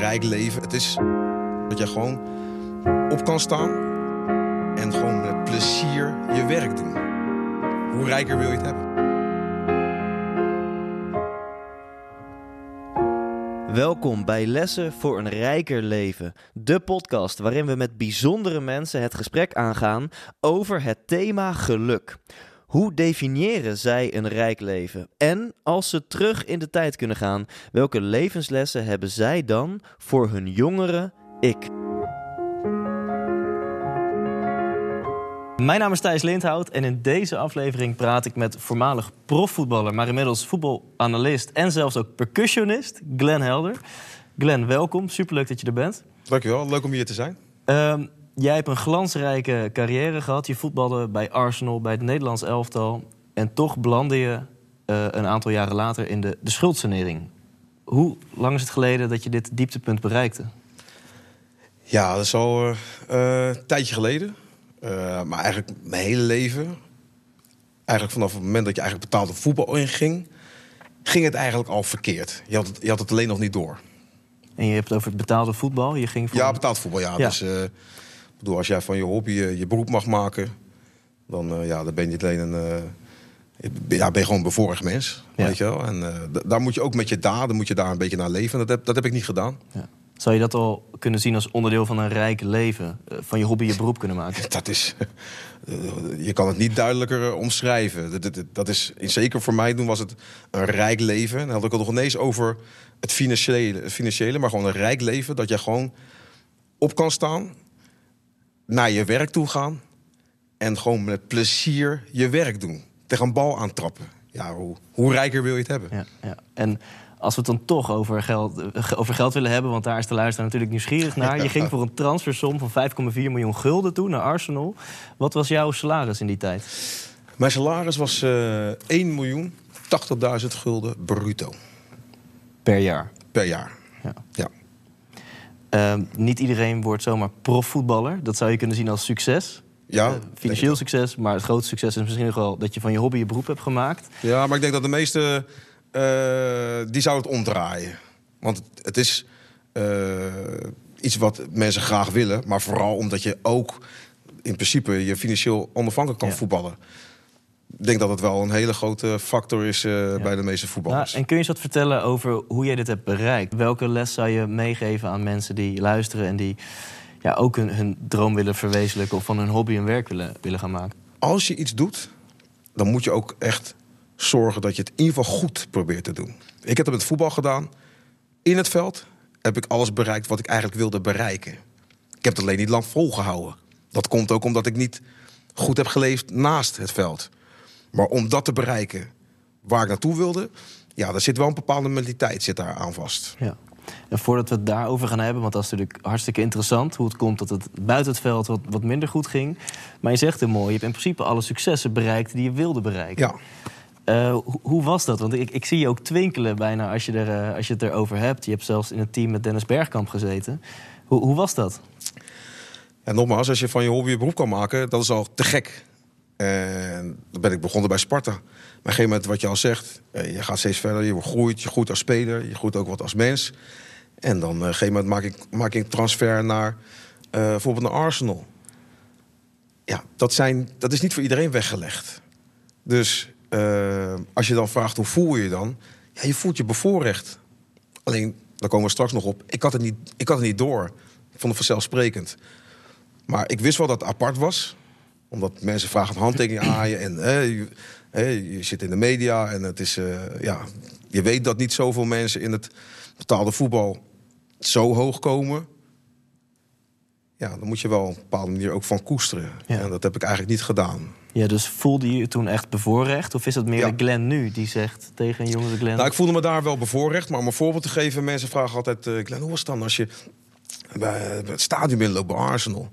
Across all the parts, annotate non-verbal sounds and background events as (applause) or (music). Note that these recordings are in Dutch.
rijk leven. Het is dat je gewoon op kan staan en gewoon met plezier je werk doen. Hoe rijker wil je het hebben? Welkom bij Lessen voor een Rijker Leven, de podcast waarin we met bijzondere mensen het gesprek aangaan over het thema geluk. Hoe definiëren zij een rijk leven? En als ze terug in de tijd kunnen gaan, welke levenslessen hebben zij dan voor hun jongere ik? Mijn naam is Thijs Lindhout en in deze aflevering praat ik met voormalig profvoetballer, maar inmiddels voetbalanalist en zelfs ook percussionist, Glenn Helder. Glenn, welkom. Superleuk dat je er bent. Dankjewel, leuk om hier te zijn. Ehm, jij hebt een glansrijke carrière gehad. Je voetbalde bij Arsenal, bij het Nederlands elftal. En toch belandde je eh, een aantal jaren later in de, de schuldsanering. Hoe lang is het geleden dat je dit dieptepunt bereikte? Ja, dat is al eh, eh, een tijdje geleden. Uh, maar eigenlijk mijn hele leven, eigenlijk vanaf het moment dat je eigenlijk betaalde voetbal inging, ging het eigenlijk al verkeerd. Je had het, je had het alleen nog niet door. En je hebt het over het betaalde voetbal? Je ging voor... Ja, betaald voetbal, ja. ja. Dus uh, bedoel, als jij van je hobby je, je beroep mag maken, dan, uh, ja, dan ben je niet alleen een. ja, ben je gewoon een bevoorrecht mens. Ja. Weet je wel? En daar moet je ook met je daden moet je daar een beetje naar leven. Dat heb, dat heb ik niet gedaan. Ja. Zou je dat al kunnen zien als onderdeel van een rijk leven? Van je hobby je beroep kunnen maken? (laughs) Dat is. Je kan het niet duidelijker omschrijven. Dat, dat, dat is, zeker voor mij toen was het een rijk leven. Dan had ik het nog ineens over het financiële, het financiële, maar gewoon een rijk leven. Dat je gewoon op kan staan, naar je werk toe gaan. En gewoon met plezier je werk doen. Tegen een bal aantrappen. Ja, hoe, hoe rijker wil je het hebben? Ja, ja. En als we het dan toch over geld, over geld willen hebben, want daar is de luisteraar natuurlijk nieuwsgierig naar. (laughs) Je ging voor een transfersom van 5,4 miljoen gulden toe naar Arsenal. Wat was jouw salaris in die tijd? Mijn salaris was uh, 1 miljoen 80.000 gulden bruto. Per jaar? Per jaar, ja. ja. Uh, niet iedereen wordt zomaar profvoetballer. Dat zou je kunnen zien als succes. Ja, uh, financieel succes, maar het grootste succes is misschien nog wel dat je van je hobby je beroep hebt gemaakt. Ja, maar ik denk dat de meeste uh, die zou het omdraaien. Want het, het is uh, iets wat mensen graag willen, maar vooral omdat je ook in principe je financieel onafhankelijk kan ja. voetballen. Ik denk dat het wel een hele grote factor is uh, ja. bij de meeste voetballers. Ja, en kun je eens wat vertellen over hoe jij dit hebt bereikt? Welke les zou je meegeven aan mensen die luisteren en die ja, ook hun, hun droom willen verwezenlijken of van hun hobby een werk willen, willen gaan maken? Als je iets doet, dan moet je ook echt zorgen dat je het in ieder geval goed probeert te doen. Ik heb het met voetbal gedaan. In het veld heb ik alles bereikt wat ik eigenlijk wilde bereiken. Ik heb het alleen niet lang volgehouden. Dat komt ook omdat ik niet goed heb geleefd naast het veld. Maar om dat te bereiken waar ik naartoe wilde, ja, daar zit wel een bepaalde mentaliteit zit daar aan vast. Ja. En voordat we het daarover gaan hebben, want dat is natuurlijk hartstikke interessant... hoe het komt dat het buiten het veld wat, wat minder goed ging. Maar je zegt heel mooi, je hebt in principe alle successen bereikt die je wilde bereiken. Ja. Uh, hoe was dat? Want ik, ik, zie je ook twinkelen bijna als je, er, uh, als je het erover hebt. Je hebt zelfs in het team met Dennis Bergkamp gezeten. Hoe, hoe was dat? Ja, nogmaals, als je van je hobby je beroep kan maken, dat is al te gek. En dan ben ik begonnen bij Sparta. Maar op een gegeven moment, wat je al zegt, uh, je gaat steeds verder. Je groeit, je groeit als speler, je groeit ook wat als mens. En dan op een gegeven moment maak ik, maak ik een transfer naar bijvoorbeeld naar Arsenal. Ja, dat, zijn, dat is niet voor iedereen weggelegd. Dus als je dan vraagt hoe voel je je dan? Ja, je voelt je bevoorrecht. Alleen, daar komen we straks nog op. Ik had het niet, ik had het niet door. Ik vond het vanzelfsprekend. Maar ik wist wel dat het apart was. Omdat mensen vragen een handtekening aan je. En hè, je, hè, je, zit in de media. En het is, uh, ja, je weet dat niet zoveel mensen in het betaalde voetbal zo hoog komen. Ja, dan moet je wel op een bepaalde manier ook van koesteren. Ja. En dat heb ik eigenlijk niet gedaan. Ja, dus voelde je je toen echt bevoorrecht? Of is het meer ja. de Glenn nu die zegt tegen een jongen de Glenn... Nou, ik voelde me daar wel bevoorrecht. Maar om een voorbeeld te geven, mensen vragen altijd... Uh, Glenn, hoe was het dan als je bij, bij het stadion binnenloopt bij Arsenal?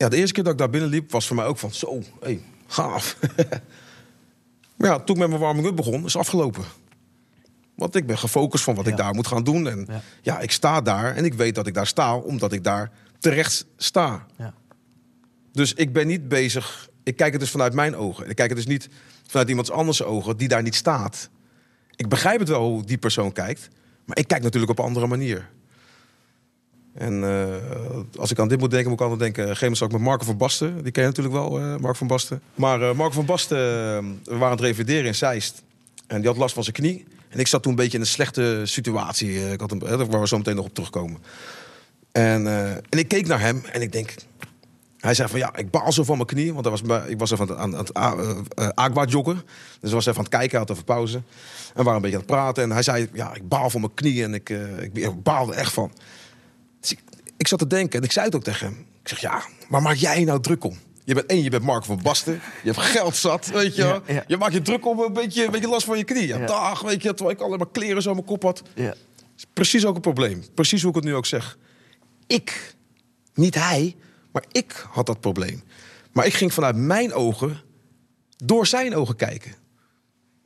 Ja, de eerste keer dat ik daar binnenliep was voor mij ook van... Zo, hey, gaaf. (laughs) maar ja, toen ik met mijn warming-up begon, is afgelopen. Want ik ben gefocust van wat ja. ik daar moet gaan doen. En ja. ja. ik sta daar en ik weet dat ik daar sta... omdat ik daar terecht sta. Ja. Dus ik ben niet bezig. Ik kijk het dus vanuit mijn ogen. Ik kijk het dus niet vanuit iemands anders ogen die daar niet staat. Ik begrijp het wel hoe die persoon kijkt. Maar ik kijk natuurlijk op een andere manier. En uh, als ik aan dit moet denken, moet ik altijd denken... Op een ik met Marco van Basten. Die ken je natuurlijk wel, uh, Marco van Basten. Maar uh, Marco van Basten, we waren aan het revideren in Zeist. En die had last van zijn knie. En ik zat toen een beetje in een slechte situatie. Ik had een, waar we zo meteen nog op terugkomen. En, en ik keek naar hem en ik denk... Hij zei van ja, ik baal zo van mijn knie. Want was, ik was even aan, het aqua joggen. Dus was even aan het kijken, had even pauze. En we waren een beetje aan het praten. En hij zei, ja, ik baal van mijn knie. En ik, ik, ik baalde echt van. Dus ik, ik, zat te denken en ik zei het ook tegen hem. Ik zeg, ja, maar maak jij nou druk om? Je bent één, je bent Mark van Basten. Je hebt geld zat, weet je ja, ja. Je maakt je druk om een beetje, een beetje last van je knie. Ja, dag, weet je, terwijl ik alleen maar kleren zo aan mijn kop had. Ja. Is precies ook een probleem. Precies hoe ik het nu ook zeg. Ik, niet hij, maar ik had dat probleem. Maar ik ging vanuit mijn ogen door zijn ogen kijken.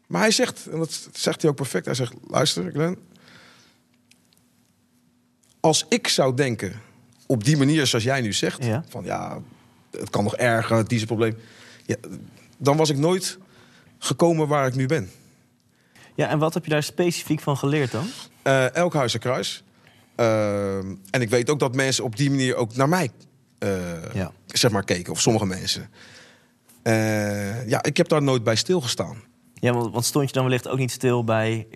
Maar hij zegt, en dat zegt hij ook perfect, hij zegt, luister Glenn, als ik zou denken op die manier zoals jij nu zegt, van ja, het kan nog erger, het is probleem, ja, dan was ik nooit gekomen waar ik nu ben. Ja, en wat heb je daar specifiek van geleerd dan? Uh, elk huis een kruis. Uh, en ik weet ook dat mensen op die manier ook naar mij uh, ja. zeg maar keken, of sommige mensen. ja, ik heb daar nooit bij stilgestaan. Ja, want stond je dan wellicht ook niet stil bij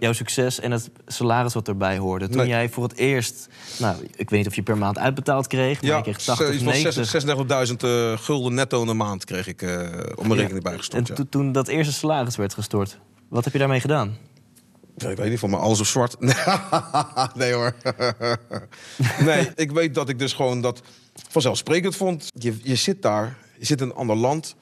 jouw succes en het salaris wat erbij hoorde? Toen jij voor het eerst, nou, ik weet niet of je per maand uitbetaald kreeg, maar ja, je kreeg 80, 90... 36.000 uh, gulden netto in de maand kreeg ik uh, op mijn rekening bijgestort. En toen dat eerste salaris werd gestort, wat heb je daarmee gedaan? Ja, ik weet niet, van me alles op zwart. (laughs) nee hoor. (laughs) nee, ik weet dat ik dus gewoon dat vanzelfsprekend vond. Je, je zit daar, je zit in een ander land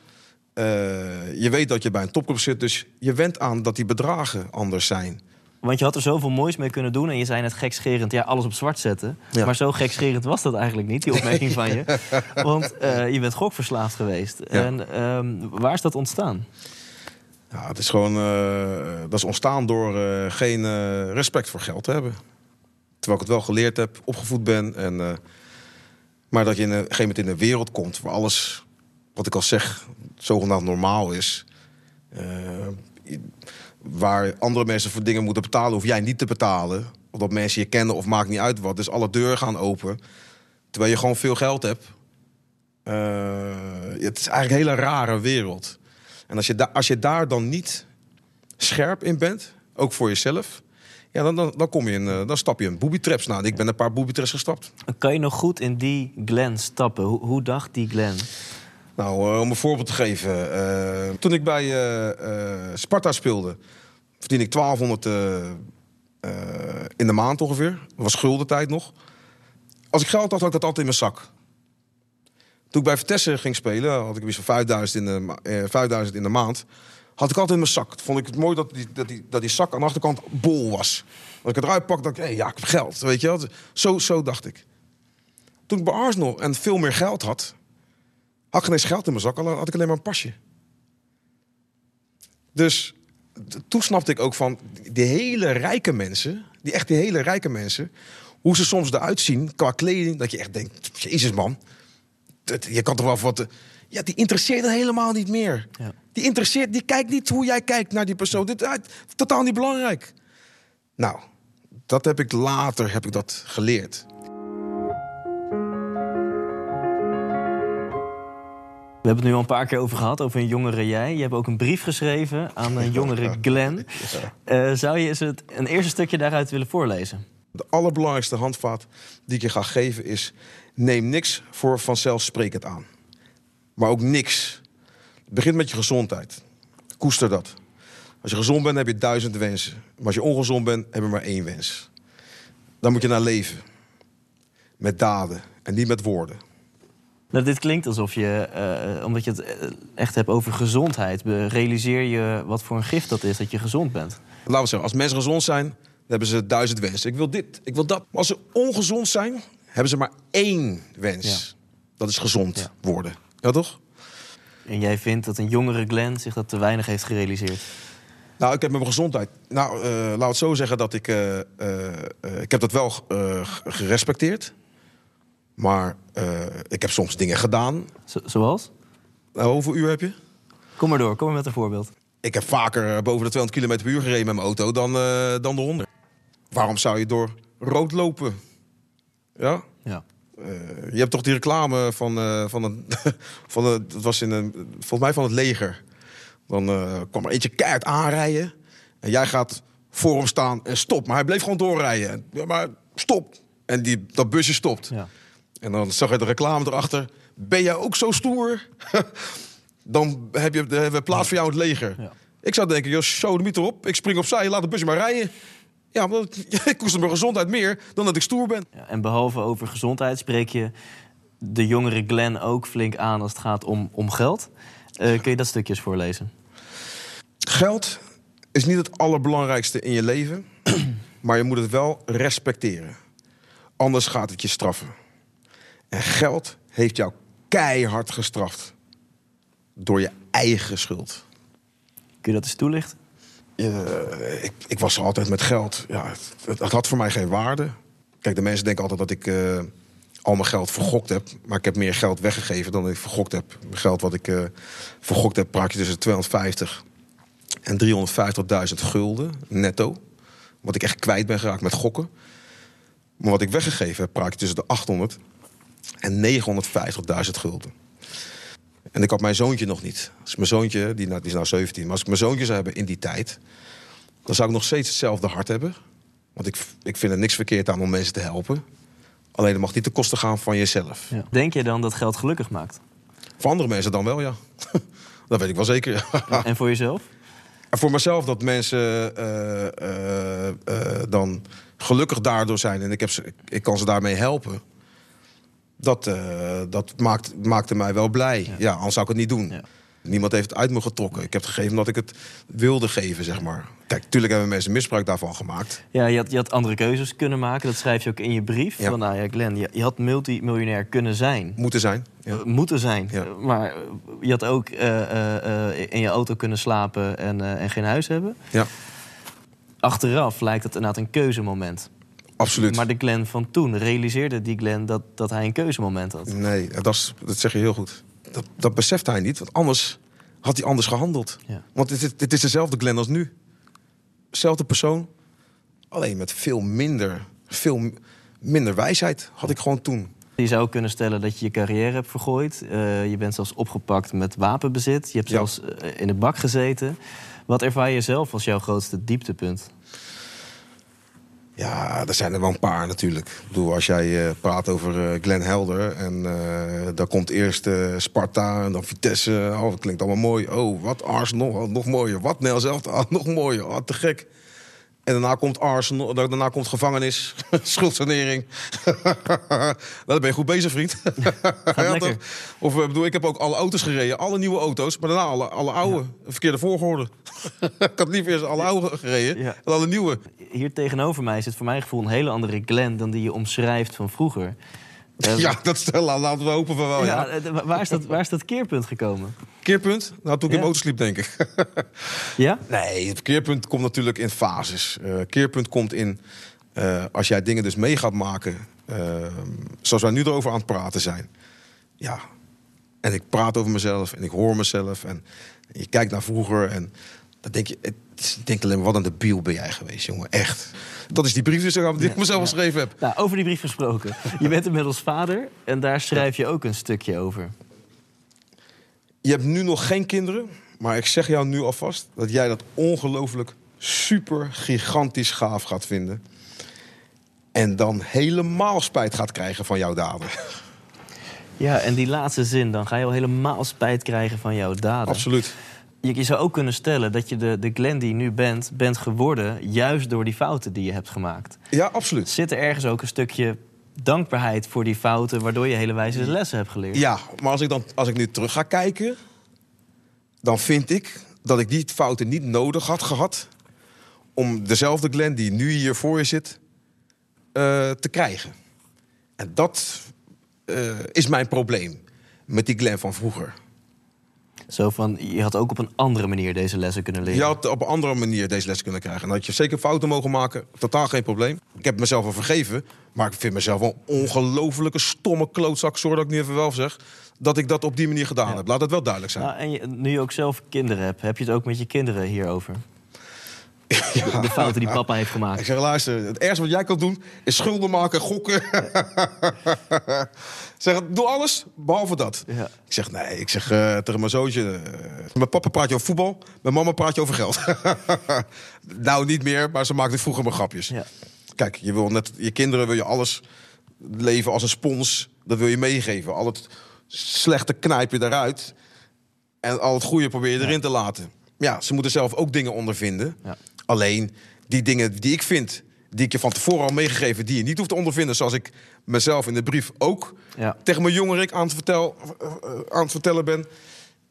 uh, je weet dat je bij een topclub zit, dus je went aan dat die bedragen anders zijn. Want je had er zoveel moois mee kunnen doen. En je zei net gekscherend, ja, alles op zwart zetten. Ja. Maar zo gekscherend was dat eigenlijk niet, die opmerking (laughs) van je. Want uh, je bent gokverslaafd geweest. Ja. En um, waar is dat ontstaan? Ja, het is gewoon... Uh, dat is ontstaan door uh, geen respect voor geld te hebben. Terwijl ik het wel geleerd heb, opgevoed ben. En, maar dat je in een gegeven moment in een wereld komt... waar alles, wat ik al zeg, zogenaamd normaal is. Uh, waar andere mensen voor dingen moeten betalen, hoef jij niet te betalen. Omdat mensen je kennen of maakt niet uit wat. Dus alle deuren gaan open. Terwijl je gewoon veel geld hebt. Uh, het is eigenlijk een hele rare wereld. En als je, als je daar dan niet scherp in bent, ook voor jezelf. Ja, dan, dan, dan, kom je in, uh, dan stap je in booby traps na. Ik ben een paar booby traps gestapt. Kan je nog goed in die Glen stappen? Hoe, hoe dacht die Glen? Nou, uh, om een voorbeeld te geven. Uh, toen ik bij uh, Sparta speelde, verdiende ik 1200 in de maand ongeveer. Dat was guldentijd nog. Als ik geld had, had ik dat altijd in mijn zak. Toen ik bij Vitesse ging spelen, had ik weer 5000 in, de, 5000 in de maand. Had ik altijd in mijn zak. Vond ik het mooi dat die, dat, die, zak aan de achterkant bol was. Als ik het eruit pak, dacht ik, hey, ja, ik heb geld. Weet je wel? Zo, zo dacht ik. Toen ik bij Arsenal en veel meer geld had, had ik geen eens geld in mijn zak, had ik alleen maar een pasje. Dus toen snapte ik ook van die hele rijke mensen, die echt die hele rijke mensen, hoe ze soms eruit zien qua kleding, dat je echt denkt, jezus man, je kan toch wel wat... Ja, die interesseert het helemaal niet meer. Ja. Die interesseert, die kijkt niet hoe jij kijkt naar die persoon. Dit is totaal niet belangrijk. Nou, dat heb ik later heb ik dat geleerd. We hebben het nu al een paar keer over gehad, over een jongere jij. Je hebt ook een brief geschreven aan een jongere Glenn. Uh, zou je eens het, een eerste stukje daaruit willen voorlezen? De allerbelangrijkste handvaat die ik je ga geven is... neem niks voor vanzelfsprekend aan. Maar ook niks. Het begint met je gezondheid. Koester dat. Als je gezond bent, heb je duizend wensen. Maar als je ongezond bent, heb je maar één wens. Dan moet je naar leven. Met daden en niet met woorden. Nou, dit klinkt alsof je, uh, omdat je het eh, echt hebt over gezondheid, realiseer je wat voor een gift dat is dat je gezond bent. Laten we zeggen, als mensen gezond zijn, dan hebben ze duizend wensen. Ik wil dit, ik wil dat. Maar als ze ongezond zijn, hebben ze maar één wens. Dat is gezond worden. Ja, toch? En jij vindt dat een jongere Glenn zich dat te weinig heeft gerealiseerd? Nou, ik heb met mijn gezondheid. Nou, uh, laat het zo zeggen dat ik. ik heb dat wel gerespecteerd. Maar uh, ik heb soms dingen gedaan. zoals? Nou, hoeveel uur heb je? Kom maar door, kom maar met een voorbeeld. Ik heb vaker boven de 200 km per uur gereden met mijn auto dan, uh, dan de 100. waarom zou je door rood lopen? Ja? Ja. Eh, je hebt toch die reclame van, eh, van, een, (laughs) van een, dat was in een, volgens mij van het leger. Dan eh, kwam er eentje keihard aanrijden. En jij gaat voor hem staan en stop. Maar hij bleef gewoon doorrijden. Ja, maar stop. En die, dat busje stopt. Ja. En dan zag je de reclame erachter. Ben jij ook zo stoer? (laughs) dan heb je, hebben we plaats voor jou in het leger. Ja. Ik zou denken, joh, show de meter op. Ik spring opzij, laat het busje maar rijden. Ja, maar (laughs) ik koester mijn gezondheid meer dan dat ik stoer ben. Ja, En behalve over gezondheid spreek je de jongere Glenn ook flink aan als het gaat om, om geld. Eh, kun je dat stukjes voorlezen? Geld is niet het allerbelangrijkste in je leven, (clears throat) maar je moet het wel respecteren. Anders gaat het je straffen. En geld heeft jou keihard gestraft. Door je eigen schuld. Kun je dat eens toelichten? Ik, ik was altijd met geld. Ja, het, het- het had voor mij geen waarde. Kijk, de mensen denken altijd dat ik eh, al mijn geld vergokt heb. Maar ik heb meer geld weggegeven dan ik vergokt heb. Mijn geld wat ik eh, vergokt heb, praat je tussen 250 en 350.000 gulden netto. Wat ik echt kwijt ben geraakt met gokken. Maar wat ik weggegeven heb, praat je tussen de 800 en 950.000 gulden. En ik had mijn zoontje nog niet. Als ik mijn zoontje, die, nou- die is nou 17, maar als ik mijn zoontje zou hebben in die tijd, dan zou ik nog steeds hetzelfde hart hebben. Want ik, ik vind er niks verkeerd aan om mensen te helpen. Alleen dat mag niet ten koste gaan van jezelf. Ja. Denk je dan dat geld gelukkig maakt? Voor andere mensen dan wel, ja. (laughs) dat weet ik wel zeker. ja. En voor jezelf? En voor mezelf dat mensen eh, eh, eh, dan gelukkig daardoor zijn en ik, heb ze, ik, ik kan ze daarmee helpen. Dat, eh, dat maakt, maakte mij wel blij. Ja. anders zou ik het niet doen. Ja. Niemand heeft het uit me getrokken. Ik heb het gegeven omdat ik het wilde geven, zeg maar. Kijk, natuurlijk hebben mensen misbruik daarvan gemaakt. Ja, je had, je had andere keuzes kunnen maken. Dat schrijf je ook in je brief. Ja. Van, nou ja, Glenn, je, je had multimiljonair kunnen zijn. Moeten zijn. Ja. Eh, moeten zijn. Ja. Eh, Maar je had ook in je auto kunnen slapen en, en geen huis hebben. ja, Achteraf lijkt het inderdaad een keuzemoment. Absoluut. Maar de Glenn van toen realiseerde die Glenn dat, dat hij een keuzemoment had. Nee, dat, is, dat zeg je heel goed. Dat, dat beseft hij niet, want anders had hij anders gehandeld. Ja. Want het, is- het is dezelfde Glenn als nu. Zelfde persoon, alleen met veel minder, veel minder wijsheid had ik gewoon toen. Je zou kunnen stellen dat je je carrière hebt vergooid. Eh, je bent zelfs opgepakt met wapenbezit. Je hebt Ja. zelfs eh, in de bak gezeten. Wat ervaar je zelf als jouw grootste dieptepunt? Ja, er zijn er wel een paar natuurlijk. Ik bedoel, als jij eh, praat over eh, Glenn Helder en eh dan komt eerst Sparta en dan Vitesse. Oh, dat klinkt allemaal mooi. Oh, wat Arsenal, nog mooier. Wat Nel zelf, (laughs) nog mooier. Oh, te gek. En daarna komt Arsenal, daarna komt gevangenis, (laughs) schuldsanering. (laughs) nou, dan ben je goed bezig, vriend. (laughs) Ja? Of ik bedoel, ik heb ook alle auto's gereden, alle nieuwe auto's, maar daarna alle, alle oude, verkeerde volgorde. ik had liever eerst alle oude gereden Ja. dan alle nieuwe. Hier tegenover mij zit voor mijn gevoel een hele andere Glenn dan die je omschrijft van vroeger. Ja, dat stel, laten we hopen van wel. Ja, ja, eh, waar, is dat, waar is dat keerpunt gekomen? Keerpunt? Nou, toen ik Ja. in de auto sliep, denk ik. (laughs) Ja? nee, het keerpunt komt natuurlijk in fases. Eh keerpunt komt in eh, als jij dingen dus mee gaat maken, zoals wij nu erover aan het praten zijn. Ja, en ik praat over mezelf en ik hoor mezelf en je kijkt naar vroeger en dan denk je, je denkt alleen maar, wat een debiel ben jij geweest, jongen, echt. Dat is die brief dus die ik mezelf geschreven heb. Nou, over die brief gesproken. Je bent inmiddels vader en daar schrijf je ook een stukje over. Je hebt nu nog geen kinderen, maar ik zeg jou nu alvast dat jij dat ongelooflijk super gigantisch gaaf gaat vinden. En dan helemaal spijt gaat krijgen van jouw daden. Ja, en die laatste zin, dan ga je al helemaal spijt krijgen van jouw daden. Absoluut. Je, zou ook kunnen stellen dat je de, de Glenn die je nu bent, bent geworden... juist door die fouten die je hebt gemaakt. Ja, absoluut. Zit er ergens ook een stukje dankbaarheid voor die fouten... waardoor je hele wijze lessen hebt geleerd? Ja, maar als ik, dan, als ik nu terug ga kijken, dan vind ik dat ik die fouten niet nodig had gehad om dezelfde Glenn die nu hier voor je zit eh, te krijgen. En dat eh, is mijn probleem met die Glenn van vroeger. Zo van, je had ook op een andere manier deze lessen kunnen leren. Je had op een andere manier deze les kunnen krijgen. En dat je zeker fouten mogen maken, totaal geen probleem. Ik heb mezelf wel vergeven, maar ik vind mezelf wel een ongelofelijke stomme klootzak, sorry dat ik nu even wel zeg, dat ik dat op die manier gedaan Ja. heb. Laat het wel duidelijk zijn. Nou, en je, nu je ook zelf kinderen hebt, heb je het ook met je kinderen hierover? De fouten die papa heeft Ik gemaakt. zeg, luister, het ergste wat jij kan doen is schulden maken, gokken. (laughs) zeg, doe alles, behalve dat. Ja. Ik zeg, nee, ik zeg eh, tegen mijn zoontje... eh, met papa praat je over voetbal, met mama praat je over geld. (laughs) nou, niet meer, maar ze maakte vroeger maar grapjes. Ja. Kijk, je wil net, je kinderen wil je alles leven als een spons. Dat wil je meegeven. Al het slechte knijp je eruit. En al het goede probeer je erin te laten. Ja, ze moeten zelf ook dingen ondervinden. Ja. Alleen die dingen die ik vind, die ik je van tevoren al meegegeven, die je niet hoeft te ondervinden, zoals ik mezelf in de brief ook Ja. tegen mijn jongerik aan het, vertel, eh, eh, aan het vertellen ben.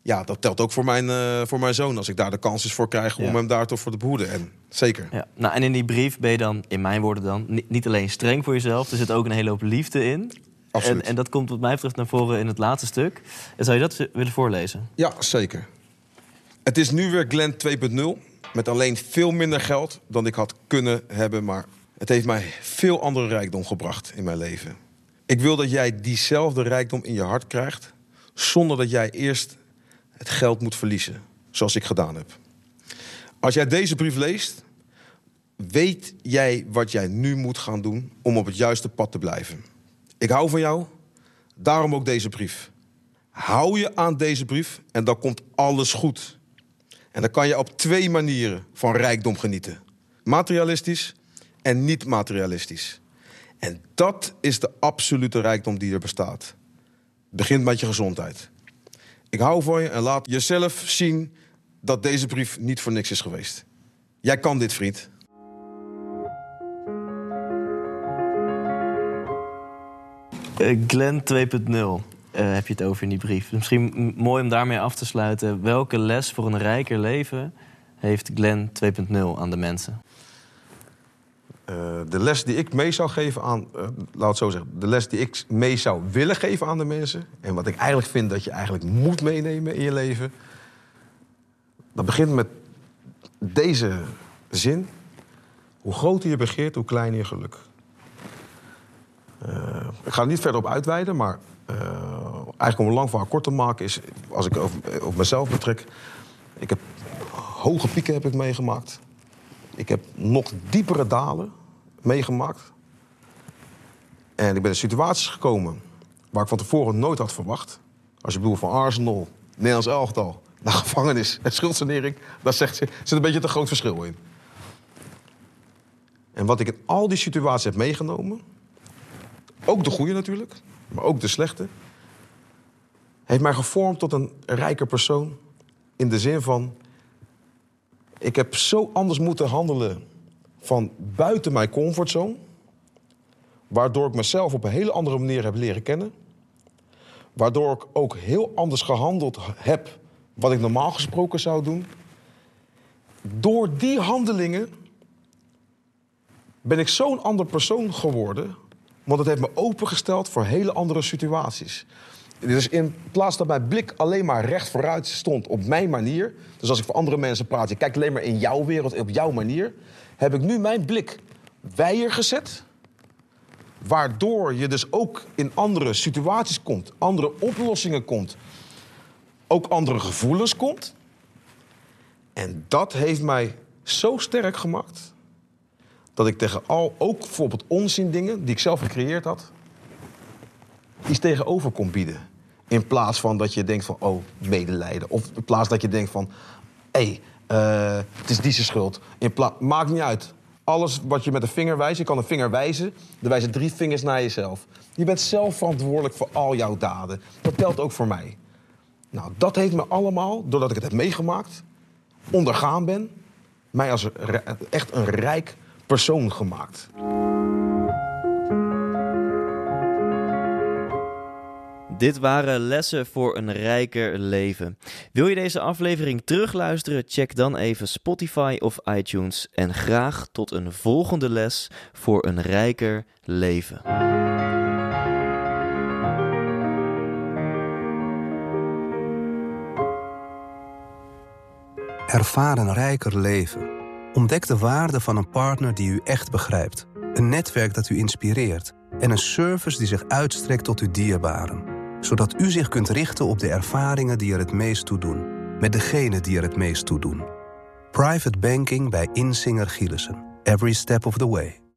Ja, dat telt ook voor mijn, eh, voor mijn zoon. Als ik daar de kansen voor krijg om Ja. hem daar toch voor te behoeden. En zeker. Ja. Nou, en in die brief ben je dan, in mijn woorden dan, ni- niet alleen streng voor jezelf, er zit ook een hele hoop liefde in. Absoluut. En, en dat komt wat mij betreft naar voren in het laatste stuk. En zou je dat willen voorlezen? Ja, zeker. Het is nu weer Glenn 2.0. Met alleen veel minder geld dan ik had kunnen hebben. Maar het heeft mij veel andere rijkdom gebracht in mijn leven. Ik wil dat jij diezelfde rijkdom in je hart krijgt. Zonder dat jij eerst het geld moet verliezen. Zoals ik gedaan heb. Als jij deze brief leest. Weet jij wat jij nu moet gaan doen om op het juiste pad te blijven? Ik hou van jou. Daarom ook deze brief. Hou je aan deze brief en dan komt alles goed. En dan kan je op twee manieren van rijkdom genieten: materialistisch en niet materialistisch. En dat is de absolute rijkdom die er bestaat. Begint met je gezondheid. Ik hou van je en laat jezelf zien dat deze brief niet voor niks is geweest. Jij kan dit, vriend. Eh, Glenn 2.0 eh, heb je het over in die brief. Misschien m- mooi om daarmee af te sluiten. Welke les voor een rijker leven heeft Glenn 2.0 aan de mensen? Eh, de les die ik mee zou geven aan, eh, laat het zo zeggen, de les die ik mee zou willen geven aan de mensen, en wat ik eigenlijk vind dat je eigenlijk moet meenemen in je leven, dat begint met deze zin: hoe groter je begeert, hoe kleiner je geluk. Ik ga er niet verder op uitweiden, maar eigenlijk om een lang verhaal kort te maken is, als ik over, op mezelf betrek, ik heb hoge pieken heb ik meegemaakt. Ik heb nog diepere dalen meegemaakt. En ik ben in situaties gekomen waar ik van tevoren nooit had verwacht. Als je bedoelt van Arsenal, Nederlands elftal, naar gevangenis en schuldsanering, daar zegt ze, zit een beetje te groot verschil in. En wat ik in al die situaties heb meegenomen, ook de goede natuurlijk, maar ook de slechte, heeft mij gevormd tot een rijker persoon. In de zin van, ik heb zo anders moeten handelen van buiten mijn comfortzone. Waardoor ik mezelf op een hele andere manier heb leren kennen. Waardoor ik ook heel anders gehandeld heb wat ik normaal gesproken zou doen. Door die handelingen ben ik zo'n ander persoon geworden. Want het heeft me opengesteld voor hele andere situaties. Dus in plaats dat mijn blik alleen maar recht vooruit stond op mijn manier. Dus als ik voor andere mensen praat, je kijkt alleen maar in jouw wereld, op jouw manier. Heb ik nu mijn blik wijer gezet. Waardoor je dus ook in andere situaties komt, andere oplossingen komt. Ook andere gevoelens komt. En dat heeft mij zo sterk gemaakt. Dat ik tegen al, ook bijvoorbeeld onzin dingen die ik zelf gecreëerd had, iets tegenover kon bieden. In plaats van dat je denkt van, oh, medelijden. Of in plaats dat je denkt van, hé, hey, het is die zijn schuld. In pla- Maakt niet uit. Alles wat je met een vinger wijst, je kan een vinger wijzen. Er wijzen drie vingers naar jezelf. Je bent zelf verantwoordelijk voor al jouw daden. Dat telt ook voor mij. Nou, dat heeft me allemaal, doordat ik het heb meegemaakt, ondergaan ben, mij als echt een rijk persoon gemaakt. Dit waren lessen voor een rijker leven. Wil je deze aflevering terugluisteren? Check dan even Spotify of iTunes. En graag tot een volgende les voor een rijker leven. Ervaar een rijker leven. Ontdek de waarde van een partner die u echt begrijpt. Een netwerk dat u inspireert. En een service die zich uitstrekt tot uw dierbaren. Zodat u zich kunt richten op de ervaringen die er het meest toe doen. Met degenen die er het meest toe doen. Private banking bij Insinger Gielissen. Every step of the way.